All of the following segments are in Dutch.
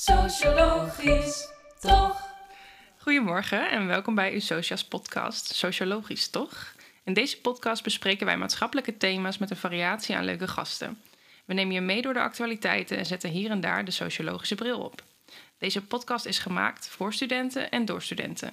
Sociologisch, toch? Goedemorgen en welkom bij uw Socias podcast, Sociologisch toch? In deze podcast bespreken wij maatschappelijke thema's met een variatie aan leuke gasten. We nemen je mee door de actualiteiten en zetten hier en daar de sociologische bril op. Deze podcast is gemaakt voor studenten en door studenten.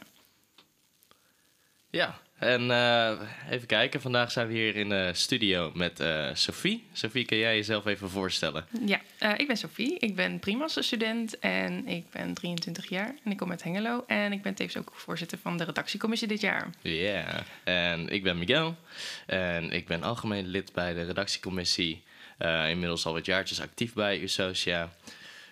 Ja, en eh, even kijken. Vandaag zijn we hier in de studio met eh Sophie. Sophie, kun jij jezelf even voorstellen? Ja, eh, ik ben Sophie, ik ben primaster student en ik ben 23 jaar en ik kom uit Hengelo. En ik ben tevens ook voorzitter van de redactiecommissie dit jaar. Ja, en ik ben Miguel. En ik ben algemeen lid bij de redactiecommissie. Inmiddels al wat jaartjes actief bij Usocia.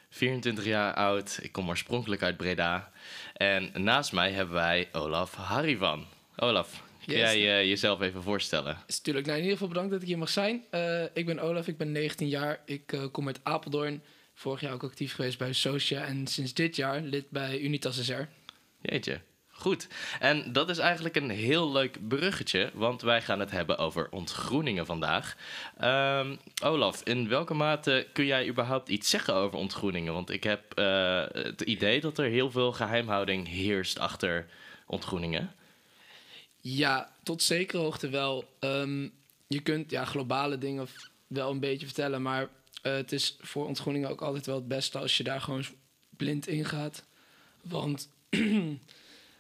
24 jaar oud. Ik kom oorspronkelijk uit Breda. En naast mij hebben wij Olaf Harivan. Olaf, kun Yes. jij eh, jezelf even voorstellen? is natuurlijk nou, in ieder geval bedankt dat ik hier mag zijn. Eh, ik ben Olaf, ik ben 19 jaar. Ik eh, kom uit Apeldoorn. Vorig jaar ook actief geweest bij Socia. En sinds dit jaar lid bij Unitas SR. Jeetje. Goed. En dat is eigenlijk een heel leuk bruggetje, want wij gaan het hebben over ontgroeningen vandaag. Ehm, Olaf, in welke mate kun jij überhaupt iets zeggen over ontgroeningen? Want ik heb het idee dat er heel veel geheimhouding heerst achter ontgroeningen. Ja, tot zekere hoogte wel. Ehm, je kunt ja, globale dingen wel een beetje vertellen. Maar eh, het is voor ontgroeningen ook altijd wel het beste als je daar gewoon blind in gaat. Want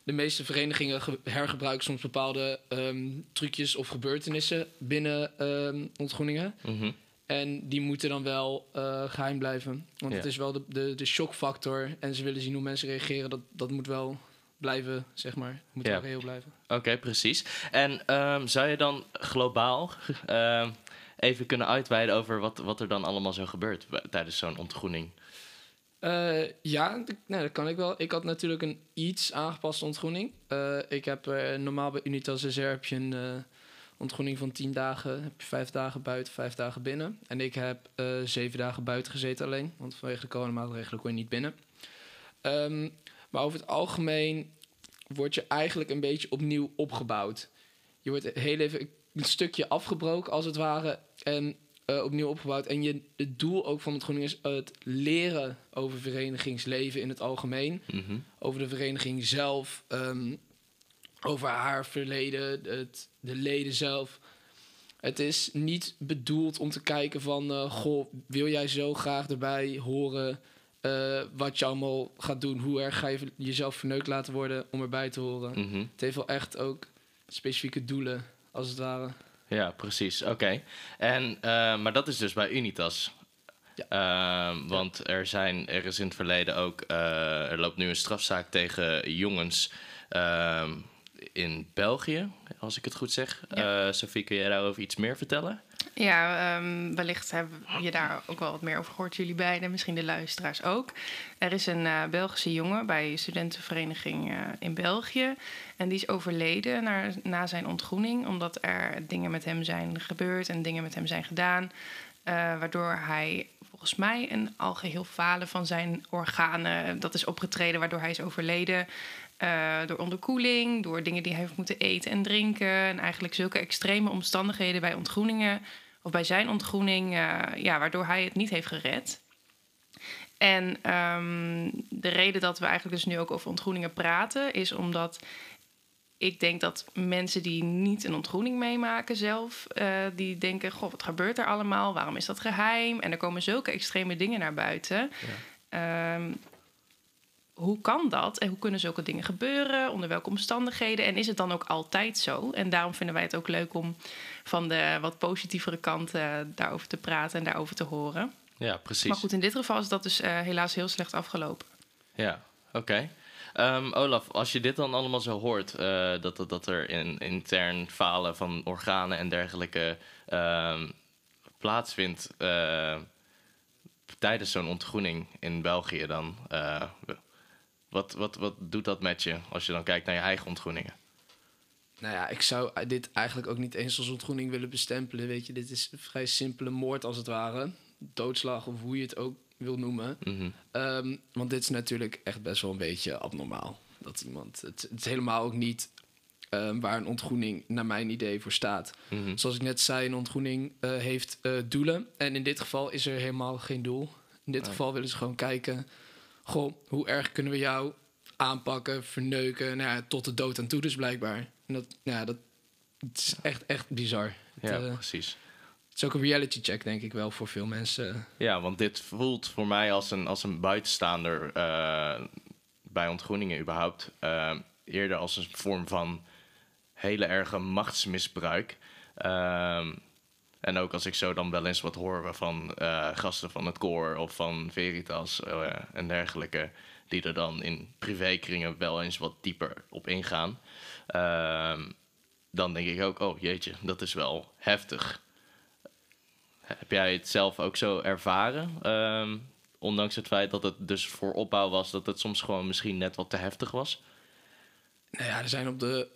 de meeste verenigingen ge- hergebruiken soms bepaalde ehm, trucjes of gebeurtenissen binnen ehm, ontgroeningen. Mhm. En die moeten dan wel eh, geheim blijven. Want Ja. het is wel de, de, de shockfactor. En ze willen zien hoe mensen reageren. Dat, dat moet wel blijven, zeg maar. Moet Ja. wel reëel blijven. Oké, precies. En ehm, zou je dan globaal ehm, even kunnen uitweiden over wat, wat er dan allemaal zo gebeurt tijdens zo'n ontgroening? Eh, ja, nee, dat kan ik wel. Ik had natuurlijk een iets aangepaste ontgroening. Eh, ik heb eh, normaal bij Unitas SR heb je een ontgroening van 10 dagen. Heb je vijf dagen buiten, vijf dagen binnen. En ik heb zeven dagen buiten gezeten alleen. Want vanwege de coronamaatregelen kon je niet binnen. Ehm, maar over het algemeen word je eigenlijk een beetje opnieuw opgebouwd. Je wordt heel even een stukje afgebroken als het ware. En eh, opnieuw opgebouwd. En je, het doel ook van het groening is het leren over verenigingsleven in het algemeen. Mhm. Over de vereniging zelf. ehm, over haar verleden, het, de leden zelf. Het is niet bedoeld om te kijken van... eh, goh, wil jij zo graag erbij horen... eh, wat je allemaal gaat doen? Hoe erg ga je jezelf verneukt laten worden om erbij te horen? Mhm. Het heeft wel echt ook specifieke doelen, als het ware. Ja, precies. Oké. En, eh, maar dat is dus bij Unitas. Ehm, want er, zijn, er is in het verleden ook... eh, er loopt nu een strafzaak tegen jongens ehm, in België, als ik het goed zeg. Ja. Sophie, kun jij daarover iets meer vertellen? Ja, ehm, wellicht hebben je daar ook wel wat meer over gehoord, jullie beiden, misschien de luisteraars ook. Er is een eh, Belgische jongen bij studentenvereniging eh, in België. En die is overleden na, na zijn ontgroening, omdat er dingen met hem zijn gebeurd en dingen met hem zijn gedaan. eh, waardoor hij volgens mij een algeheel falen van zijn organen, dat is opgetreden, waardoor hij is overleden. door onderkoeling, door dingen die hij heeft moeten eten en drinken. En eigenlijk zulke extreme omstandigheden bij ontgroeningen, of bij zijn ontgroening, eh, ja, waardoor hij het niet heeft gered. En ehm, de reden dat we eigenlijk dus nu ook over ontgroeningen praten, is omdat ik denk dat mensen die niet een ontgroening meemaken zelf, eh, die denken: Goh, wat gebeurt er allemaal? Waarom is dat geheim? En er komen zulke extreme dingen naar buiten. Ehm, hoe kan dat? En hoe kunnen zulke dingen gebeuren? Onder welke omstandigheden? En is het dan ook altijd zo? En daarom vinden wij het ook leuk om van de wat positievere kant eh, daarover te praten en daarover te horen. Ja, precies. Maar goed, in dit geval is dat dus eh, helaas heel slecht afgelopen. Ja, oké. Ehm, Olaf, als je dit dan allemaal zo hoort, eh, dat, dat, dat er in, intern falen van organen en dergelijke ehm, plaatsvindt tijdens zo'n ontgroening in België, dan wat, wat, wat doet dat met je als je dan kijkt naar je eigen ontgroeningen? Nou ja, ik zou dit eigenlijk ook niet eens als ontgroening willen bestempelen. Weet je, dit is een vrij simpele moord als het ware. Doodslag of hoe je het ook wil noemen. Mhm. Ehm, want dit is natuurlijk echt best wel een beetje abnormaal. Dat iemand. Het, het is helemaal ook niet ehm, waar een ontgroening, naar mijn idee, voor staat. Mhm. Zoals ik net zei, een ontgroening eh, heeft eh, doelen. En in dit geval is er helemaal geen doel. In dit geval willen ze gewoon kijken goh, hoe erg kunnen we jou aanpakken, verneuken, nou ja, tot de dood aan toe dus blijkbaar. En dat, ja, dat het is echt, echt bizar. Ja, eh, precies. het is ook een reality check, denk ik wel, voor veel mensen. Ja, want dit voelt voor mij als een, als een buitenstaander eh, bij ontgroeningen überhaupt eh, eerder als een vorm van hele erge machtsmisbruik. Ehm, en ook als ik zo dan wel eens wat hoor van eh, gasten van het koor of van Veritas eh, en dergelijke, die er dan in privékringen wel eens wat dieper op ingaan. Ehm, dan denk ik ook, oh jeetje, dat is wel heftig. Heb jij het zelf ook zo ervaren? Ehm, ondanks het feit dat het dus voor opbouw was, dat het soms gewoon misschien net wat te heftig was? Nou ja, er zijn op, de,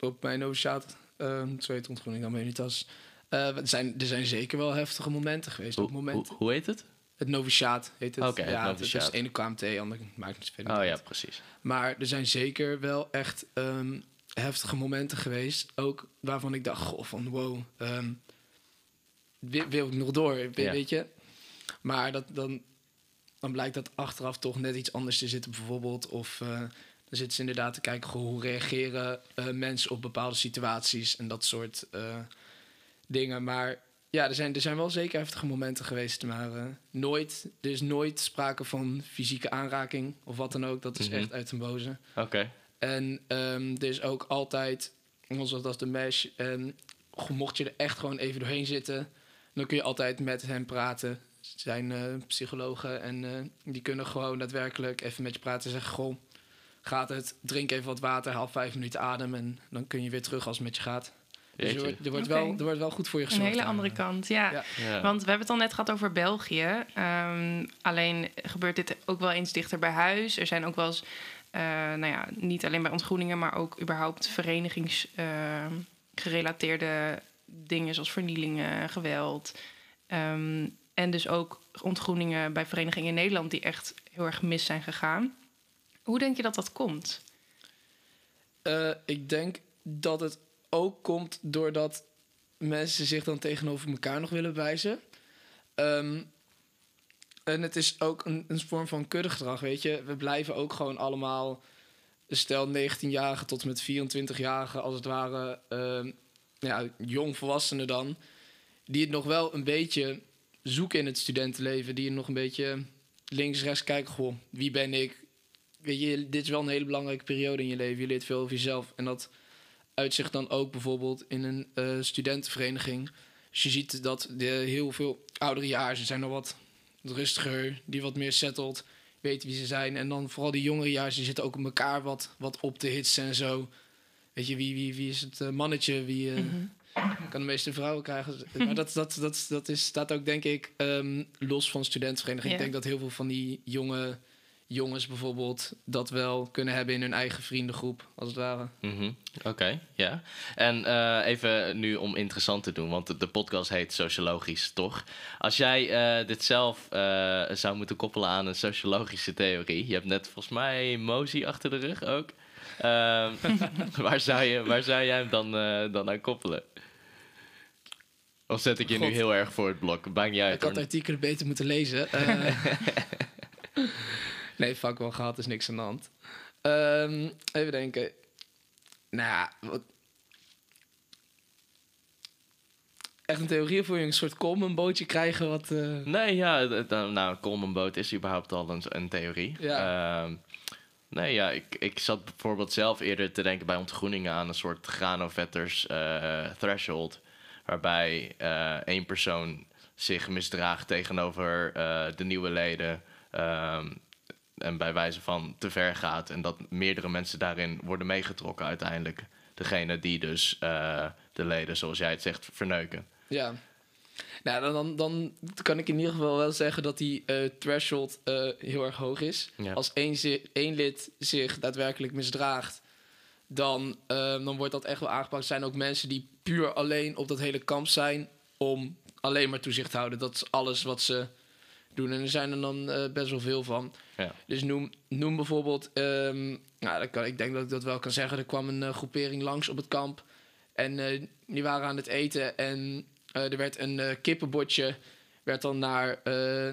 op mijn noviciaat, uh, tweede ontgroening aan Veritas, eh, er, zijn, er zijn zeker wel heftige momenten geweest. Hoe, op moment, hoe, heet het? het noviciaat heet het. Oké, het ja, noviciaat. Het is ene KMT, ander maakt niet Oh ja, precies. Maar er zijn zeker wel echt ehm, heftige momenten geweest. Ook waarvan ik dacht, goh, van wow, ehm, wil, wil ik nog door, Ja. weet je? Maar dat, dan, dan blijkt dat achteraf toch net iets anders te zitten bijvoorbeeld. Of eh, dan zitten ze inderdaad te kijken, goh, hoe reageren eh, mensen op bepaalde situaties en dat soort eh, dingen. Maar ja, er zijn, er zijn wel zeker heftige momenten geweest, maar eh, nooit, er is nooit sprake van fysieke aanraking of wat dan ook. Dat is Mhm. echt uit een boze. Oké. En ehm, er is ook altijd, zoals als de mesh, en mocht je er echt gewoon even doorheen zitten, dan kun je altijd met hem praten. Zijn eh, psychologen en eh, die kunnen gewoon daadwerkelijk even met je praten en zeggen: Goh, gaat het? Drink even wat water, haal vijf minuten adem en dan kun je weer terug als het met je gaat. Dus er wordt, er, wel, er wordt wel goed voor je Een gezorgd. hele daar. andere kant, ja. Ja. Ja. Want we hebben het al net gehad over België. Ehm, alleen gebeurt dit ook wel eens dichter bij huis. Er zijn ook wel eens, eh, nou ja, niet alleen bij ontgroeningen, maar ook überhaupt verenigingsgerelateerde dingen zoals vernielingen, geweld. Ehm, en dus ook ontgroeningen bij verenigingen in Nederland die echt heel erg mis zijn gegaan. Hoe denk je dat dat komt? Eh, ik denk dat het ook komt doordat mensen zich dan tegenover elkaar nog willen wijzen. Ehm, en het is ook een, een vorm van kuddegedrag, weet je. We blijven ook gewoon allemaal, stel 19-jarigen tot met 24-jarigen, als het ware, ehm, ja, jongvolwassenen dan, die het nog wel een beetje zoeken in het studentenleven, die nog een beetje links, rechts kijken, goh, wie ben ik? Weet je, dit is wel een hele belangrijke periode in je leven. Je leert veel over jezelf. En dat uitzicht dan ook bijvoorbeeld in een eh, studentenvereniging. Dus je ziet dat de heel veel oudere jaar, ze zijn nog wat rustiger, die wat meer settled, weten wie ze zijn. En dan vooral die jongere die zitten ook op elkaar wat, wat op te hitsen en zo. Weet je, wie, wie, wie is het eh, mannetje, wie eh, kan de meeste vrouwen krijgen. Maar dat, dat, dat, dat is, staat ook, denk ik, ehm, los van studentenvereniging. Ik denk dat heel veel van die jonge jongens bijvoorbeeld dat wel kunnen hebben in hun eigen vriendengroep, als het ware. Mhm, Oké, ja. En eh, even nu om interessant te doen, want de, podcast heet Sociologisch, toch? Als jij eh, dit zelf eh, zou moeten koppelen aan een sociologische theorie, je hebt net volgens mij Mozi achter de rug ook. Ehm, waar, zou je, waar zou jij hem dan, eh, dan aan koppelen? Of zet ik je nu heel erg voor het blok? Maakt niet uit. ik had artikelen beter moeten lezen. Nee, vak wel gehad, is niks aan de hand. Ehm, even denken. Nou ja, wat... Echt een theorie voor je een soort common bootje krijgen wat... eh, Nee, ja, het- nou, een Coleman-boot is überhaupt al een, een theorie. Ja. Ehm, nee, ja, ik, ik zat bijvoorbeeld zelf eerder te denken bij ontgroeningen aan een soort granovetters eh threshold. Waarbij eh, één persoon zich misdraagt tegenover de nieuwe leden. ehm, en bij wijze van te ver gaat. En dat meerdere mensen daarin worden meegetrokken uiteindelijk. Degene die dus eh, de leden, zoals jij het zegt, verneuken. Ja. Nou, dan, dan, dan kan ik in ieder geval wel zeggen dat die eh, threshold eh, heel erg hoog is. Ja. Als één, één lid zich daadwerkelijk misdraagt, dan, dan wordt dat echt wel aangepakt. Er zijn ook mensen die puur alleen op dat hele kamp zijn om alleen maar toezicht te houden. Dat is alles wat ze doen. En er zijn er dan eh, best wel veel van. Ja. Dus noem, noem bijvoorbeeld, ehm, nou, dat kan, ik denk dat ik dat wel kan zeggen. Er kwam een eh, groepering langs op het kamp. En eh, die waren aan het eten. En er werd een kippenbotje werd dan naar,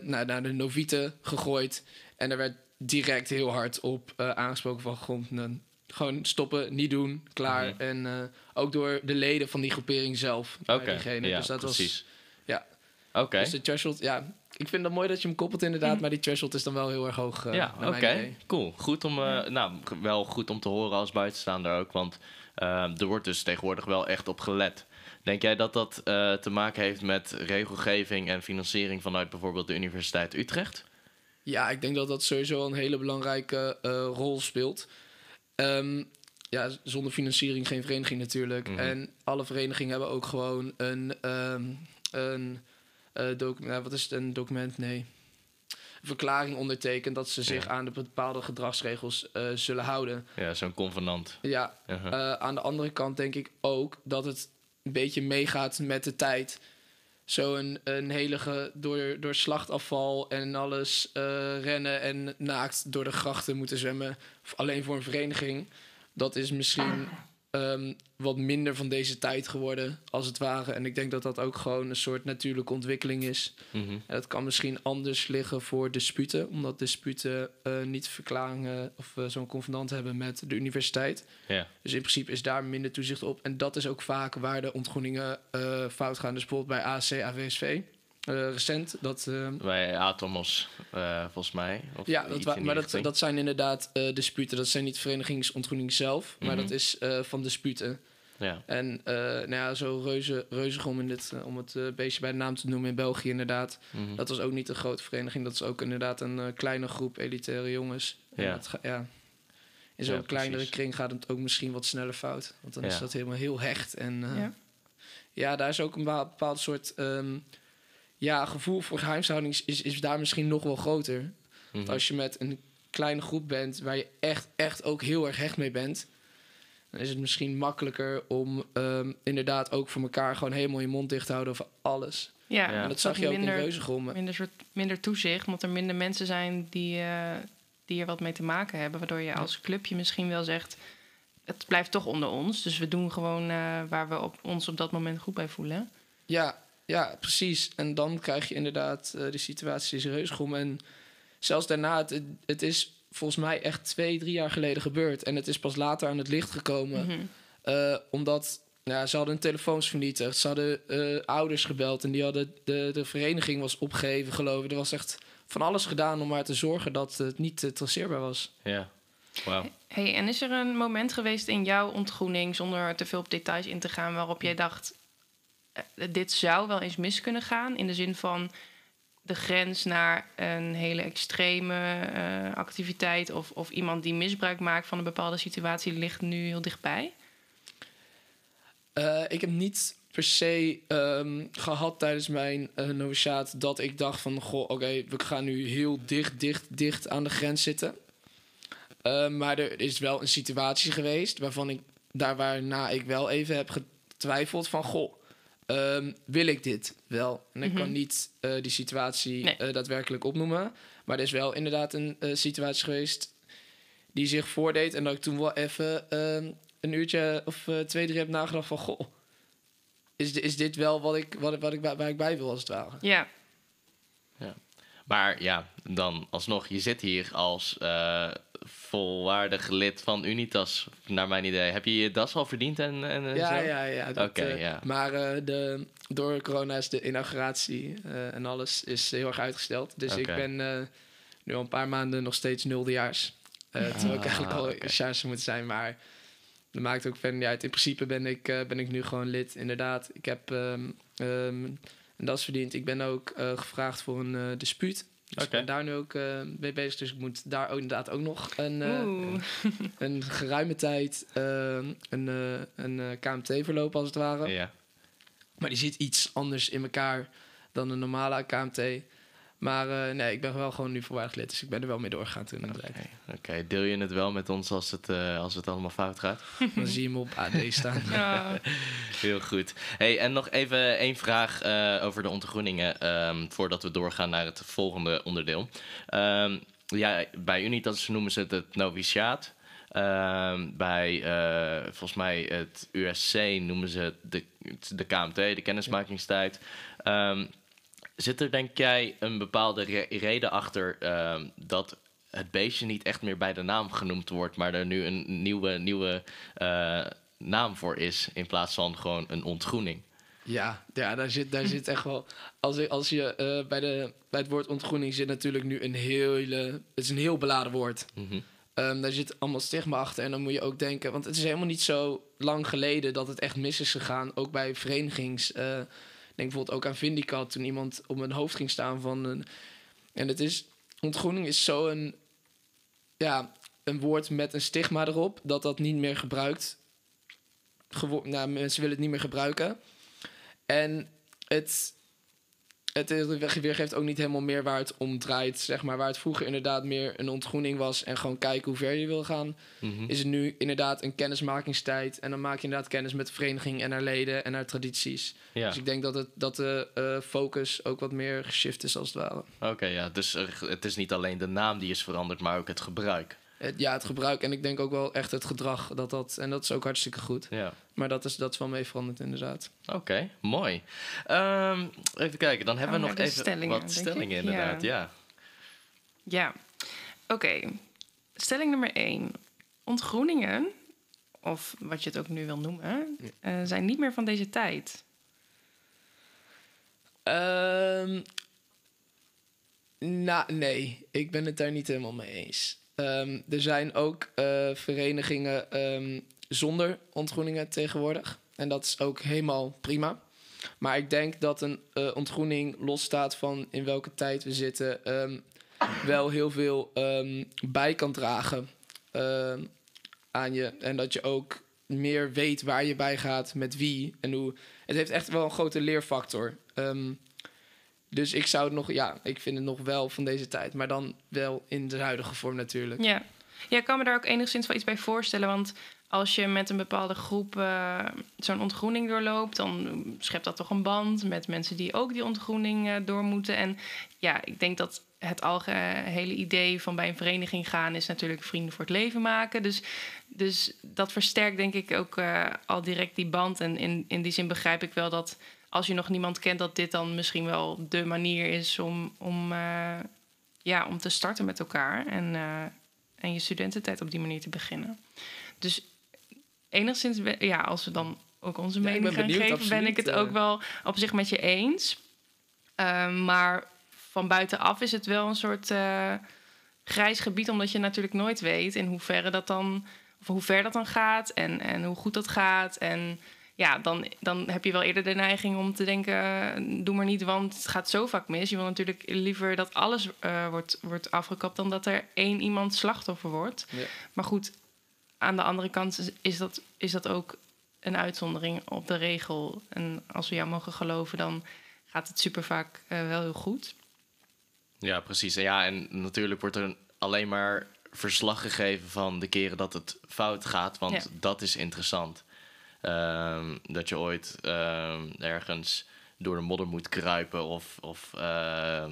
naar, naar de novieten gegooid. En er werd direct heel hard op aangesproken van grond. nou, gewoon stoppen, niet doen, klaar. Mhm. En ook door de leden van die groepering zelf. Oké, ja, dus dat precies. was. Ja, Oké. dus de threshold, ja. Ik vind het mooi dat je hem koppelt inderdaad, Mhm. maar die threshold is dan wel heel erg hoog. eh, ja, naar oké. mijn idee. Cool. Goed om, eh, nou, wel goed om te horen als buitenstaander ook. Want eh, er wordt dus tegenwoordig wel echt op gelet. Denk jij dat dat eh, te maken heeft met regelgeving en financiering vanuit bijvoorbeeld de Universiteit Utrecht? Ja, ik denk dat dat sowieso een hele belangrijke eh, rol speelt. Ehm, ja, zonder financiering geen vereniging natuurlijk. Mhm. En alle verenigingen hebben ook gewoon een, ehm een document. wat is het? Een document? Nee. Een verklaring ondertekend dat ze zich Ja. aan de bepaalde gedragsregels eh, zullen houden. Ja, zo'n convenant. Ja, eh, aan de andere kant denk ik ook dat het een beetje meegaat met de tijd. Zo'n een hele ge- door, door slachtafval en alles eh, rennen en naakt door de grachten moeten zwemmen. Alleen voor een vereniging. Dat is misschien ehm, wat minder van deze tijd geworden, als het ware. En ik denk dat dat ook gewoon een soort natuurlijke ontwikkeling is. Mhm. En dat kan misschien anders liggen voor disputen, omdat disputen eh, niet verklaringen of eh, zo'n convenant hebben met de universiteit. Dus in principe is daar minder toezicht op. En dat is ook vaak waar de ontgroeningen eh, fout gaan. Dus bijvoorbeeld bij AC, AVSV. Eh, recent, dat... eh, Bij Atomos, eh, volgens mij. Of ja, dat wa- maar dat, dat zijn inderdaad eh, disputen. Dat zijn niet verenigingsontgroening zelf, maar Mhm. dat is eh, van disputen. Ja. En eh, nou ja, zo reuze, reuzig om, in dit, om het beestje bij de naam te noemen in België inderdaad. Mhm. Dat was ook niet een grote vereniging. Dat is ook inderdaad een eh, kleine groep elitaire jongens. En Ja. dat ga- ja. In zo'n Ja, kleinere precies. kring gaat het ook misschien wat sneller fout. Want dan is dat helemaal heel hecht. En eh, ja. Ja. daar is ook een bepaald, bepaald soort ehm, ja, gevoel voor geheimshouding is, is, is daar misschien nog wel groter. Mhm. Als je met een kleine groep bent waar je echt, echt ook heel erg hecht mee bent, dan is het misschien makkelijker om ehm, inderdaad ook voor elkaar gewoon helemaal je mond dicht te houden over alles. Ja, Ja. En dat zag je ook minder, in Reuzegom. Minder, soort, minder toezicht, omdat er minder mensen zijn die, eh, die er wat mee te maken hebben. Waardoor je als clubje misschien wel zegt, het blijft toch onder ons. Dus we doen gewoon eh, waar we op, ons op dat moment goed bij voelen. Ja, ja, precies. En dan krijg je inderdaad eh de situatie in Reuzegom. En zelfs daarna, het, het is volgens mij echt twee, drie jaar geleden gebeurd. En het is pas later aan het licht gekomen. Mhm. Eh, omdat ja, ze hadden hun telefoons vernietigd. Ze hadden eh, ouders gebeld en die hadden de, de vereniging was opgeheven, geloof ik. Er was echt van alles gedaan om maar te zorgen dat het niet traceerbaar was. Ja. Wauw. Hey, en is er een moment geweest in jouw ontgroening, zonder te veel op details in te gaan, waarop jij dacht: dit zou wel eens mis kunnen gaan? In de zin van de grens naar een hele extreme eh, activiteit of, of iemand die misbruik maakt van een bepaalde situatie ligt nu heel dichtbij? Eh, ik heb niet per se ehm, gehad tijdens mijn uh, noviciaat dat ik dacht van... Goh, oké, we gaan nu heel dicht, dicht, dicht aan de grens zitten. Eh, maar er is wel een situatie geweest waarvan ik... Daar waarna ik wel even heb getwijfeld van... Goh, ehm, wil ik dit wel? En ik Mhm. kan niet eh, die situatie Nee. eh, daadwerkelijk opnoemen. Maar er is wel inderdaad een eh, situatie geweest die zich voordeed. En dat ik toen wel even ehm, een uurtje of eh, twee, drie heb nagedacht van... Goh, is, is dit wel wat ik, wat, ik- wat ik, waar ik bij wil als het ware? Ja, Maar ja, dan alsnog, je zit hier als eh, volwaardig lid van Unitas, naar mijn idee. Heb je je das al verdiend en, en Ja, zo? ja, ja. dat, Oké, eh, ja. Maar eh, de, door corona is de inauguratie eh, en alles is heel erg uitgesteld. Dus ik ben nu al een paar maanden nog steeds nuldejaars. Eh terwijl ik eigenlijk al oké. een moet zijn, maar dat maakt ook verder niet uit. In principe ben ik, ben ik nu gewoon lid, inderdaad. Ik heb ehm ehm, een das verdiend. Ik ben ook gevraagd voor een dispuut. Dus Oké. ik ben daar nu ook eh, mee bezig. Dus ik moet daar ook inderdaad ook nog een, eh, een geruime tijd ehm, een, eh, een eh, KMT verlopen, als het ware. Ja. Maar die zit iets anders in elkaar dan een normale KMT. Maar eh, nee, ik ben wel gewoon nu voorwaardig lid. Dus ik ben er wel mee doorgegaan toen. Oké, deel je het wel met ons als het, eh, als het allemaal fout gaat? Dan zie je hem op AD staan. Ja. Heel goed. Hey, en nog even één vraag eh, over de ontgroeningen ehm, voordat we doorgaan naar het volgende onderdeel. Ehm, ja, bij Unitas noemen ze het het noviciaat. Ehm, bij eh, volgens mij het USC noemen ze het de, de KMT, de kennismakingstijd. Zit er denk jij een bepaalde re- reden achter ehm, dat het beestje niet echt meer bij de naam genoemd wordt, maar er nu een nieuwe, nieuwe eh, naam voor is in plaats van gewoon een ontgroening. Ja, ja daar, zit, daar zit echt wel. Als, als je eh, bij, de, bij het woord ontgroening zit natuurlijk nu een hele. Het is een heel beladen woord. Mhm. Ehm, daar zit allemaal stigma achter. En dan moet je ook denken, want het is helemaal niet zo lang geleden dat het echt mis is gegaan. Ook bij verenigings. Denk bijvoorbeeld ook aan Vindicat, toen iemand op mijn hoofd ging staan van een. En het is. Ontgroening is zo een. Ja, een woord met een stigma erop, dat dat niet meer gebruikt. Gewo nou, mensen willen het niet meer gebruiken. En het. Het weergeeft ook niet helemaal meer waar het om draait. Zeg maar, waar het vroeger inderdaad meer een ontgroening was en gewoon kijken hoe ver je wil gaan Mhm. is het nu inderdaad een kennismakingstijd. En dan maak je inderdaad kennis met de vereniging en haar leden en haar tradities. Ja, Dus ik denk dat, het, dat de eh, focus ook wat meer geshift is als het ware. oké, ja. Dus er- het is niet alleen de naam die is veranderd, maar ook het gebruik. Het, ja, het gebruik en ik denk ook wel echt het gedrag. Dat dat, en dat is ook hartstikke goed. Ja. Maar dat is, dat is wel mee veranderd inderdaad. Oké, mooi. Ehm, even kijken, dan hebben we Gaan nog even stellingen, wat stellingen ik? inderdaad. Ja. Ja. Ja, oké. Stelling nummer één. Ontgroeningen, of wat je het ook nu wil noemen, eh, zijn niet meer van deze tijd. Ehm nou, nee, ik ben het daar niet helemaal mee eens. Ehm, er zijn ook eh, verenigingen ehm, zonder ontgroeningen tegenwoordig. En dat is ook helemaal prima. Maar ik denk dat een eh, ontgroening losstaat van in welke tijd we zitten, ehm, wel heel veel bij kan dragen aan je. En dat je ook meer weet waar je bij gaat, met wie en hoe. Het heeft echt wel een grote leerfactor. Ehm, dus ik zou het nog, ja, ik vind het nog wel van deze tijd, maar dan wel in de huidige vorm natuurlijk. Ja. ja, ik kan me daar ook enigszins wel iets bij voorstellen. Want als je met een bepaalde groep eh, zo'n ontgroening doorloopt, dan schept dat toch een band met mensen die ook die ontgroening eh, door moeten. En ja, ik denk dat het algehele idee van bij een vereniging gaan is natuurlijk vrienden voor het leven maken. Dus, dus dat versterkt denk ik ook eh, al direct die band. En in, in die zin begrijp ik wel dat als je nog niemand kent, dat dit dan misschien wel de manier is om, om, eh, ja, om te starten met elkaar. En, eh, en je studententijd op die manier te beginnen. Dus enigszins, ja, als we dan ook onze Ja, mening ben gaan benieuwd, geven, ben ik het ook eh. wel op zich met je eens. Ehm, maar van buitenaf is het wel een soort grijs gebied, omdat je natuurlijk nooit weet in hoeverre dat dan, of hoe ver dat dan gaat en, en hoe goed dat gaat. En ja, dan, dan heb je wel eerder de neiging om te denken: eh, doe maar niet, want het gaat zo vaak mis. Je wil natuurlijk liever dat alles eh, wordt, wordt afgekapt dan dat er één iemand slachtoffer wordt. Ja. Maar goed, aan de andere kant is- is dat, is dat ook een uitzondering op de regel. En als we jou mogen geloven, dan gaat het super vaak eh, wel heel goed. Ja, precies. En Ja, en natuurlijk wordt er alleen maar verslag gegeven van de keren dat het fout gaat, want Ja. dat is interessant. Ehm, dat je ooit ehm, ergens door de modder moet kruipen of, of eh,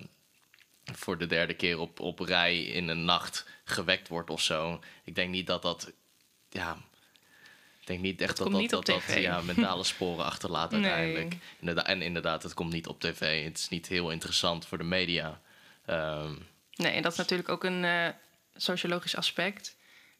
voor de derde keer op, op rij in een nacht gewekt wordt of zo. Ik denk niet dat dat, ja, ik denk niet echt dat dat, dat, ja, mentale sporen achterlaat Nee. uiteindelijk. Inderdaad, en inderdaad, het komt niet op tv. Het is niet heel interessant voor de media. Ehm, Nee, en dat is natuurlijk ook een eh, sociologisch aspect.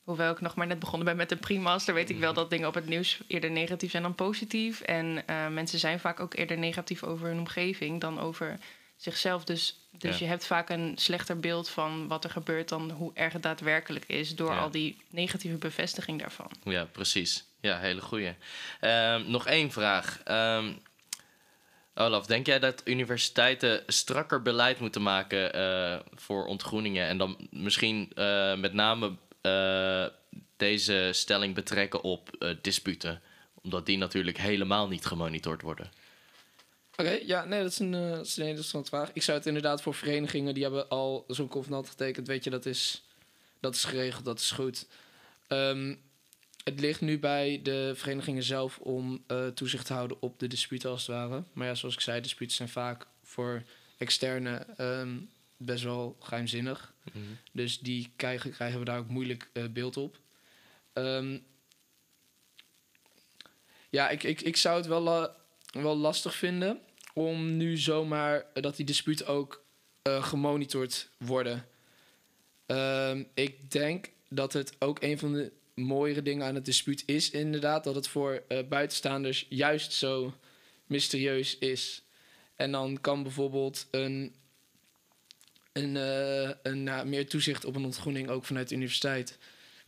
Hoewel ik nog maar net begonnen ben met de primaster, weet ik wel dat dingen op het nieuws eerder negatief zijn dan positief. En eh, mensen zijn vaak ook eerder negatief over hun omgeving dan over zichzelf. Dus, dus Ja. je hebt vaak een slechter beeld van wat er gebeurt dan hoe erg het daadwerkelijk is door Ja. al die negatieve bevestiging daarvan. Ja, precies. Ja, hele goeie. Ehm, nog één vraag. Ehm, Olaf, denk jij dat universiteiten strakker beleid moeten maken eh, voor ontgroeningen? En dan misschien eh, met name eh, deze stelling betrekken op eh, disputen? Omdat die natuurlijk helemaal niet gemonitord worden. Oké, ja, nee, dat is, een, hele interessante vraag. Ik zou het inderdaad voor verenigingen die hebben al zo'n convenant getekend, weet je, dat is, dat is geregeld, dat is goed. Ehm, het ligt nu bij de verenigingen zelf om toezicht te houden op de disputen als het ware. Maar ja, zoals ik zei, disputen zijn vaak voor externe ehm, best wel geheimzinnig. Dus die krijgen, krijgen we daar ook moeilijk eh, beeld op. Ehm, ja, ik, ik, ik zou het wel, wel lastig vinden om nu zomaar eh, dat die disputen ook eh, gemonitord worden. Ehm, ik denk dat het ook een van de mooiere dingen aan het dispuut is, inderdaad, dat het voor buitenstaanders juist zo mysterieus is. En dan kan bijvoorbeeld een, een, eh, een nou, meer toezicht op een ontgroening, ook vanuit de universiteit,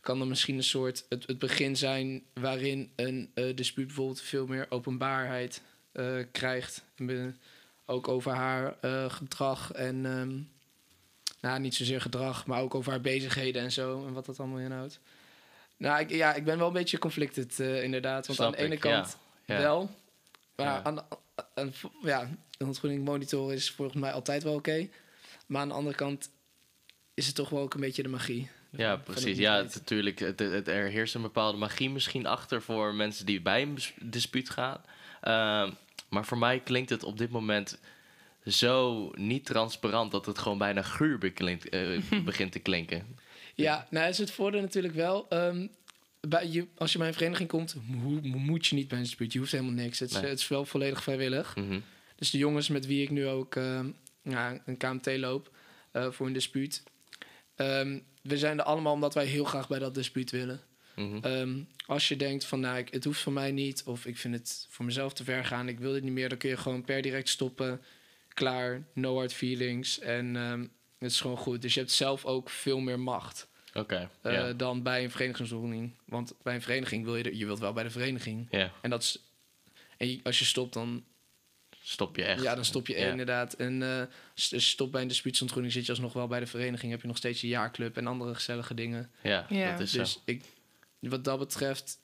kan dan misschien een soort het, het begin zijn waarin een eh, dispuut bijvoorbeeld veel meer openbaarheid eh, krijgt. Ook over haar gedrag en, ehm, nou niet zozeer gedrag, maar ook over haar bezigheden en zo en wat dat allemaal inhoudt. Nou, ik, ja, ik ben wel een beetje conflicted inderdaad. Want Snap aan de ene ik, ja. kant Ja. wel, maar Ja. aan, de- ja, een ontgroening monitor is volgens mij altijd wel oké. Maar aan de andere kant is het toch wel ook een beetje de magie. Ja, precies. Ja, natuurlijk, het, het- er heerst een bepaalde magie misschien achter voor mensen die bij een dispuut gaan. Ehm, maar voor mij klinkt het op dit moment zo niet transparant dat het gewoon bijna guur eh, begint te klinken. Ja, nou is het voordeel natuurlijk wel. ehm, bij je, als je bij een vereniging komt, mo- moet je niet bij een dispuut. Je hoeft helemaal niks. Het Nee. het is wel volledig vrijwillig. Mhm. Dus de jongens met wie ik nu ook ehm, ja, een KMT loop eh, voor een dispuut. ehm, we zijn er allemaal omdat wij heel graag bij dat dispuut willen. Mhm. Ehm, als je denkt van, nou, ik, het hoeft voor mij niet... of ik vind het voor mezelf te ver gaan, ik wil dit niet meer... dan kun je gewoon per direct stoppen. Klaar, no hard feelings. En ehm, het is gewoon goed. Dus je hebt zelf ook veel meer macht... Oké, eh, dan bij een verenigingsoefening. Want bij een vereniging wil je... er- je wilt wel bij de vereniging. En, dat is, en je- als je stopt, dan Stop je echt. ja, dan stop je Ja. inderdaad. En eh stop bij een dispuutsontgroening zit je alsnog wel bij de vereniging. Heb je nog steeds je jaarclub en andere gezellige dingen. Ja, Ja. dat is dus zo. ik, wat dat betreft,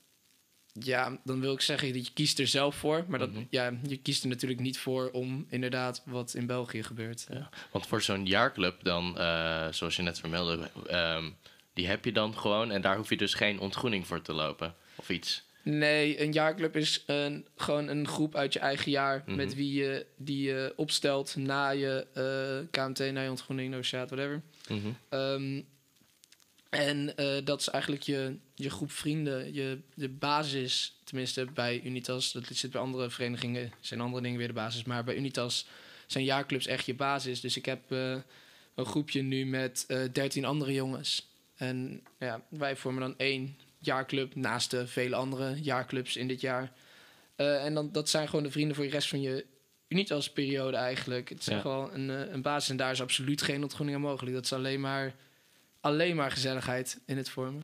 ja, dan wil ik zeggen dat je kiest er zelf voor. Maar dat, Mhm. ja, je kiest er natuurlijk niet voor om inderdaad wat in België gebeurt. Ja. Want voor zo'n jaarclub dan, eh, zoals je net vermeldde, ehm, die heb je dan gewoon en daar hoef je dus geen ontgroening voor te lopen of iets. Nee, een jaarclub is een, gewoon een groep uit je eigen jaar Mhm. met wie je die je opstelt na je eh, KMT, na je ontgroening, negotiaat, whatever. Mhm. Ehm, en eh, dat is eigenlijk je, je groep vrienden, je, de basis, tenminste bij Unitas, dat zit bij andere verenigingen, zijn andere dingen weer de basis, maar bij Unitas zijn jaarclubs echt je basis. Dus ik heb eh, een groepje nu met 13 andere jongens. En ja, wij vormen dan één jaarclub naast de vele andere jaarclubs in dit jaar. Eh, en dan, dat zijn gewoon de vrienden voor je rest van je Unitas-periode eigenlijk. Het is Ja. wel een, eh, een basis en daar is absoluut geen ontgroening aan mogelijk. Dat is alleen maar, alleen maar gezelligheid in het vormen.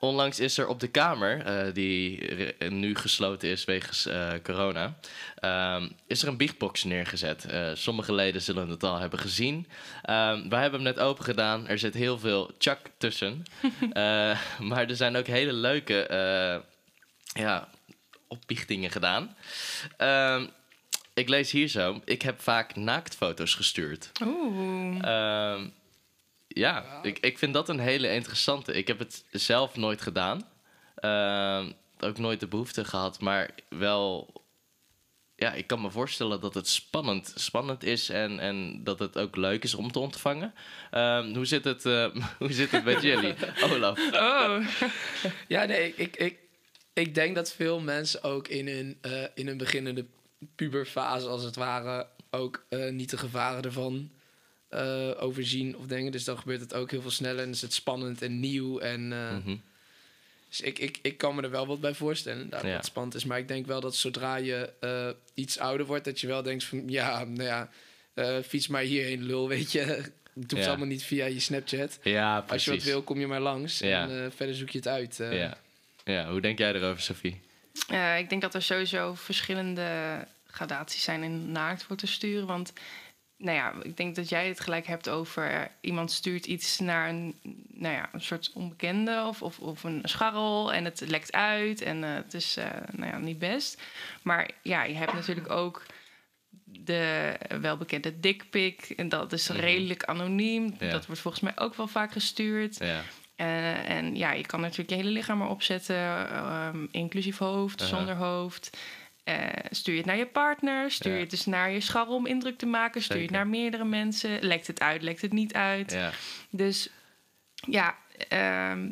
Onlangs is er op de Kamer, eh, die nu gesloten is wegens eh, corona, ehm, is er een bigbox neergezet. Eh, sommige leden zullen het al hebben gezien. Ehm, wij hebben hem net open gedaan. Er zit heel veel chak tussen. Maar er zijn ook hele leuke ja, opbiechtingen gedaan. Ehm, ik lees hier zo. Ik heb vaak naaktfoto's gestuurd. Oeh. Ja, ik, ik vind dat een hele interessante. Ik heb het zelf nooit gedaan. Ehm, ook nooit de behoefte gehad, maar wel. Ja, ik kan me voorstellen dat het spannend, spannend is en, en dat het ook leuk is om te ontvangen. Ehm, hoe, zit het, eh, hoe zit het met jullie, Olaf? Oh. Ja, nee, ik, ik, ik, ik denk dat veel mensen ook in hun, eh, in hun beginnende puberfase, als het ware, ook eh, niet de gevaren ervan eh, overzien of denken. Dus dan gebeurt het ook heel veel sneller en is het spannend en nieuw. En, eh, Mhm. Dus ik, ik, ik kan me er wel wat bij voorstellen, dat het spannend is. Maar ik denk wel dat zodra je eh, iets ouder wordt, dat je wel denkt van, ja, nou ja, eh, fiets maar hierheen, lul, weet je. Het hoeft Ja. allemaal niet via je Snapchat. Ja, Als precies. je wat wil, kom je maar langs. Ja. En eh, verder zoek je het uit. eh. Ja. ja, hoe denk jij erover, Sophie? Eh, ik denk dat er sowieso verschillende gradaties zijn in naakt voor te sturen. Want nou ja, ik denk dat jij het gelijk hebt over eh, iemand stuurt iets naar een, nou ja, een soort onbekende of, of, of een scharrel en het lekt uit en eh, het is eh, nou ja, niet best. Maar ja, je hebt natuurlijk ook de welbekende dickpic en dat is Mhm. redelijk anoniem. Ja. Dat wordt volgens mij ook wel vaak gestuurd. Ja, en ja, je kan natuurlijk je hele lichaam erop zetten, ehm, inclusief hoofd, zonder hoofd. Eh, stuur je het naar je partner, stuur Ja. je het dus naar je scharrel om indruk te maken, stuur je het naar meerdere mensen, lekt het uit, lekt het niet uit. ja. Dus ja, ehm,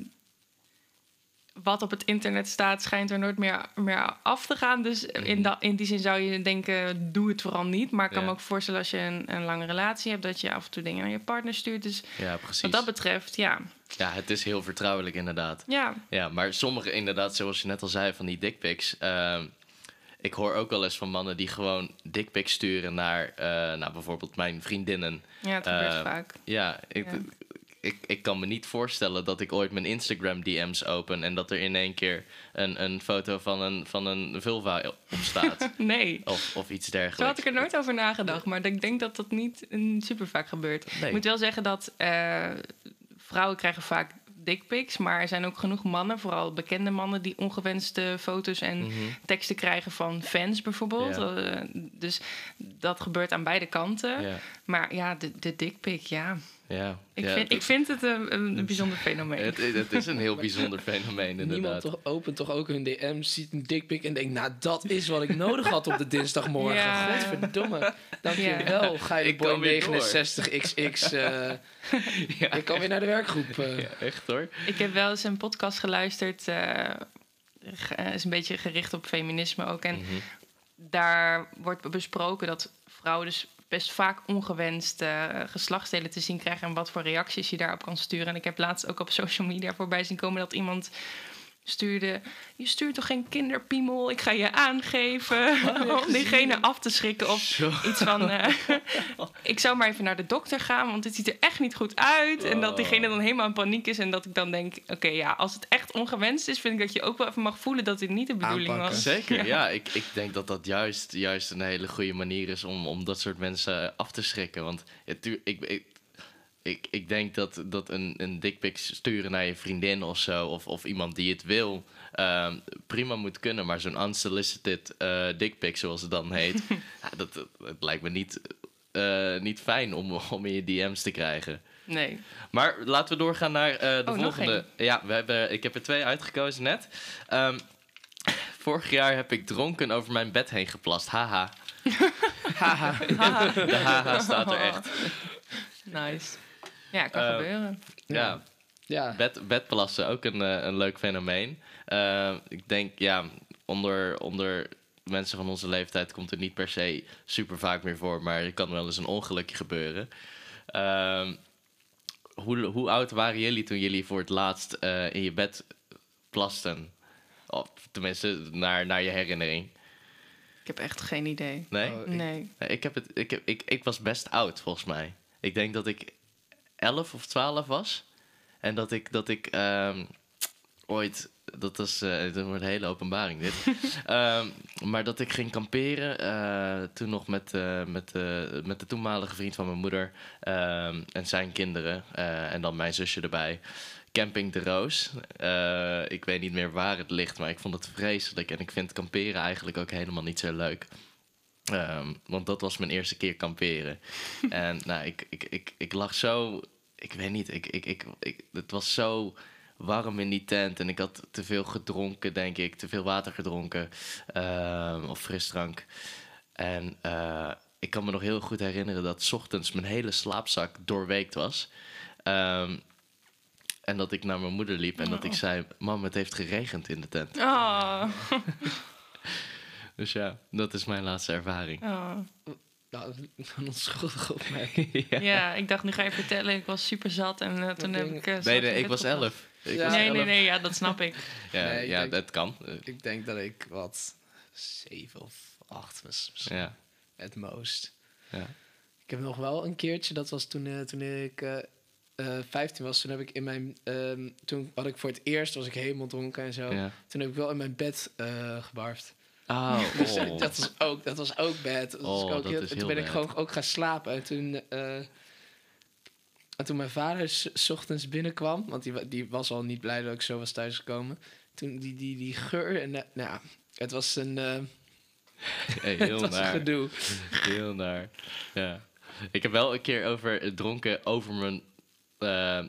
wat op het internet staat, schijnt er nooit meer, meer af te gaan. Dus in, da, in die zin zou je denken, doe het vooral niet. Maar ik kan Ja. me ook voorstellen als je een, een lange relatie hebt, dat je af en toe dingen naar je partner stuurt. Dus Ja, precies. wat dat betreft, ja. Ja, het is heel vertrouwelijk inderdaad. Ja, Ja, maar sommige inderdaad, zoals je net al zei, van die dickpics. ehm ik hoor ook wel eens van mannen die gewoon dickpics sturen naar, eh, nou, bijvoorbeeld mijn vriendinnen. ja het gebeurt Eh, vaak. Ja, ik, Ja. Ik, ik kan me niet voorstellen dat ik ooit mijn Instagram DM's open en dat er in één keer een, een foto van een, van een vulva op staat. Nee. of, of iets Zo dergelijks. had ik er nooit over nagedacht, maar ik denk dat dat niet mm, super vaak gebeurt. Nee. Ik moet wel zeggen dat eh, vrouwen krijgen vaak dickpics, maar er zijn ook genoeg mannen, vooral bekende mannen, die ongewenste foto's en Mhm. teksten krijgen van fans bijvoorbeeld. Eh, dus dat gebeurt aan beide kanten. Maar ja, de, de dickpic, ja. Ja. Ik, ja, vind, ik vind het een, een, een bijzonder fenomeen. het, het is een heel bijzonder fenomeen Niemand inderdaad. toch, opent toch ook hun DM's, ziet een dickpic en denkt... nou, dat is wat ik nodig had op de dinsdagmorgen. Ja. Godverdomme. Dankjewel. Ga je Ik boy kan weer door. 69XX... eh Ja. ik kan weer naar de werkgroep. eh. Ja, echt hoor. Ik heb wel eens een podcast geluisterd. eh, ge- eh, is een beetje gericht op feminisme ook. En Mhm. daar wordt besproken dat vrouwen dus best vaak ongewenst eh, geslachtsdelen te zien krijgen en wat voor reacties je daarop kan sturen. En ik heb laatst ook op social media voorbij zien komen dat iemand stuurde: Je stuurt toch geen kinderpiemel? Ik ga je aangeven. om diegene af te schrikken. Of Zo. iets van: eh, Ik zou maar even naar de dokter gaan, want dit ziet er echt niet goed uit. En dat diegene dan helemaal in paniek is. En dat ik dan denk: Oké, ja, als het echt ongewenst is, vind ik dat je ook wel even mag voelen dat dit niet de bedoeling Aanpakken. was. Zeker, ja. ik, ik denk dat dat juist, juist een hele goede manier is om, om dat soort mensen af te schrikken. Want tuur- ik, ik, ik, ik denk dat, dat een, een dickpic sturen naar je vriendin of zo, of, of iemand die het wil, ehm, prima moet kunnen. Maar zo'n unsolicited eh dickpic, zoals het dan heet, ja, dat, dat, dat lijkt me niet, eh, niet fijn om, om in je DM's te krijgen. Nee. Maar laten we doorgaan naar eh, de Oh, volgende. Ja, we hebben, ik heb er twee uitgekozen net. Ehm, vorig jaar heb ik dronken over mijn bed heen geplast. Haha. Haha. De haha staat er echt. Nice. Ja, kan Eh, gebeuren. Ja, Ja. bed, bedplassen, ook een, eh, een leuk fenomeen. Ehm, ik denk, ja, onder, onder mensen van onze leeftijd komt het niet per se super vaak meer voor, maar er kan wel eens een ongelukje gebeuren. Ehm, hoe, hoe oud waren jullie toen jullie voor het laatst eh, in je bed plasten? Of tenminste, naar, naar je herinnering. Ik heb echt geen idee. Nee? Oh, ik-. Nee, Ik, heb het, ik, heb, ik, ik was best oud, volgens mij. Ik denk dat ik 11 of 12 was. En dat ik, dat ik ehm, ooit. Dat was eh, dat wordt een hele openbaring, dit. Ehm, maar dat ik ging kamperen. eh, toen nog met, eh, met, eh, met de toenmalige vriend van mijn moeder. ehm, en zijn kinderen. eh, en dan mijn zusje erbij. Camping de Roos. Eh, ik weet niet meer waar het ligt, maar ik vond het vreselijk. En ik vind kamperen eigenlijk ook helemaal niet zo leuk. Want dat was mijn eerste keer kamperen. en nou, ik, ik, ik, ik lag zo. Ik weet niet, ik, ik, ik, ik, het was zo warm in die tent. En ik had te veel gedronken, denk ik. Te veel water gedronken. ehm, of frisdrank. En eh, ik kan me nog heel goed herinneren dat 's ochtends mijn hele slaapzak doorweekt was. Ehm, en dat ik naar mijn moeder liep en dat ik Oh. zei: Mam, het heeft geregend in de tent. Oh. Dus ja, dat is mijn laatste ervaring. oh. Nou, onschuldig op mij. Ja. ik dacht, nu ga je vertellen. Ik was super zat en eh, toen heb ik... eh, Nee, ik was elf. Ik Ja. was Nee, nee, elf. nee, ja, dat snap ik. Ja, Nee, ik ja denk- dat kan. Ik denk dat ik wat zeven of acht was. misschien, Ja, Het most. ja. Ik heb nog wel een keertje, dat was toen, eh, toen ik eh, eh, 15 was. Toen heb ik in mijn. ehm, toen had ik voor het eerst was ik helemaal dronken en zo. ja. Toen heb ik wel in mijn bed eh gebarfd. Oh, Dus oh. dat, was ook, dat was ook bad. Dat was Oh, ook dat heel- is toen ben ik gewoon ook gaan slapen. En toen, eh, en toen mijn vader s, ochtends binnenkwam, want die, die was al niet blij dat ik zo was thuisgekomen. Toen die, die, die geur en eh, nou ja, het was een, eh, Hey, het heel een naar. gedoe. Heel naar. Ja. Ik heb wel een keer over dronken over mijn pa-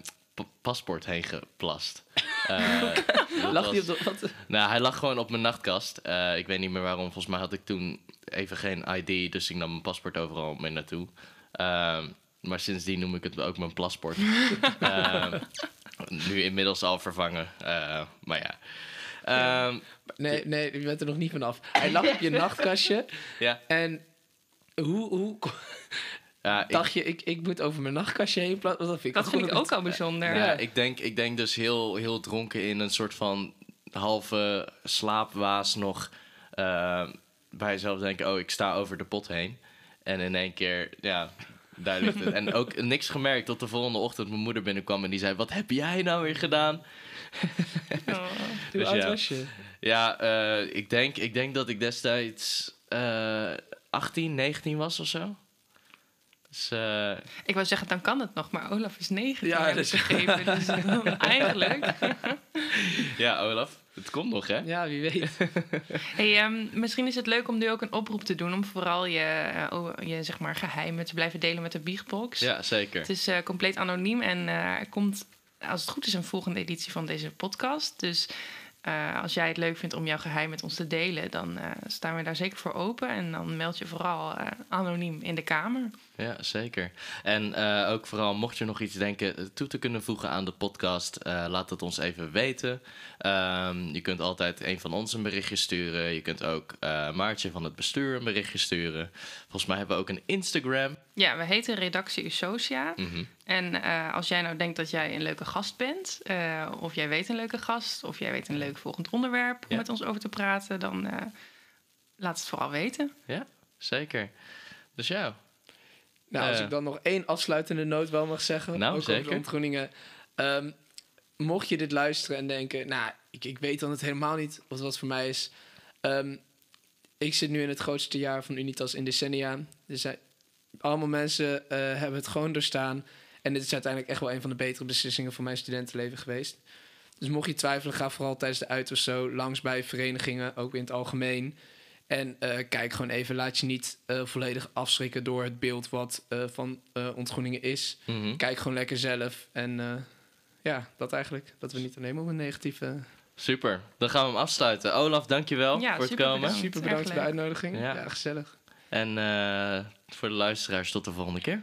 paspoort heen geplast. Eh, op de, wat, Nou, hij lag gewoon op mijn nachtkast. Eh, ik weet niet meer waarom. Volgens mij had ik toen even geen ID, dus ik nam mijn paspoort overal mee naartoe. Ehm, maar sindsdien noem ik het ook mijn plasport. Ehm, Nu inmiddels al vervangen. eh, maar ja. Ja. Ehm, Nee, nee, je bent er nog niet vanaf. Hij lag op je nachtkastje. ja. En hoe, hoe Ja, ik, dacht je, ik, ik moet over mijn nachtkastje heen plaatsen? Dat vind ik Dat vind ik ook al bijzonder. ja, ik, denk, ik denk dus heel, heel dronken in een soort van halve slaapwaas nog eh, bij jezelf denken: oh, ik sta over de pot heen. En in één keer, ja, daar ligt het. En ook niks gemerkt tot de volgende ochtend mijn moeder binnenkwam en die zei: Wat heb jij nou weer gedaan? Oh. Hoe Dus oud ja. was je? Ja, eh, ik, denk, ik denk dat ik destijds eh 18, 19 was of zo. Dus eh, Ik wou zeggen, dan kan het nog, maar Olaf is 19 Ja, heb dat ik is- gegeven. Dus dan eigenlijk. ja, Olaf, het komt nog, hè? Ja, wie weet. Hey, ehm, misschien is het leuk om nu ook een oproep te doen om vooral je, eh, je zeg maar, geheimen te blijven delen met de Biegbox. Ja, zeker. Het is eh, compleet anoniem en eh, er komt, als het goed is, een volgende editie van deze podcast. Dus eh, als jij het leuk vindt om jouw geheim met ons te delen, dan eh, staan we daar zeker voor open. En dan meld je vooral eh, anoniem in de kamer. Ja, zeker. En eh, ook vooral, mocht je nog iets denken eh, toe te kunnen voegen aan de podcast, eh, laat het ons even weten. Ehm, je kunt altijd een van ons een berichtje sturen. Je kunt ook Maartje van het bestuur een berichtje sturen. Volgens mij hebben we ook een Instagram. Ja, we heten Redactie Usocia. Mhm. En als jij nou denkt dat jij een leuke gast bent, of jij weet een leuke gast, of jij weet een leuk volgend onderwerp om Ja. met ons over te praten, dan laat het vooral weten. Ja, zeker. Dus ja, Nou, als ik dan nog één afsluitende noot wel mag zeggen. Nou, ook over zeker. de ontgroeningen. Ehm, mocht je dit luisteren en denken... Nou, ik, ik weet dan het helemaal niet wat wat voor mij is. Ehm, ik zit nu in het grootste jaar van Unitas in decennia. Er zijn allemaal mensen eh, hebben het gewoon doorstaan. En dit is uiteindelijk echt wel een van de betere beslissingen van mijn studentenleven geweest. Dus mocht je twijfelen, ga vooral tijdens de uit of zo langs bij verenigingen, ook in het algemeen. En eh, kijk gewoon even, laat je niet eh, volledig afschrikken door het beeld wat eh, van eh, ontgroeningen is. Mhm. Kijk gewoon lekker zelf. En eh, ja, dat eigenlijk. Dat we niet alleen maar op een negatieve... super. Dan gaan we hem afsluiten. Olaf, dankjewel Ja, voor het super komen. bedankt. Super bedankt voor de uitnodiging. Ja. Ja, gezellig. En eh, voor de luisteraars, tot de volgende keer.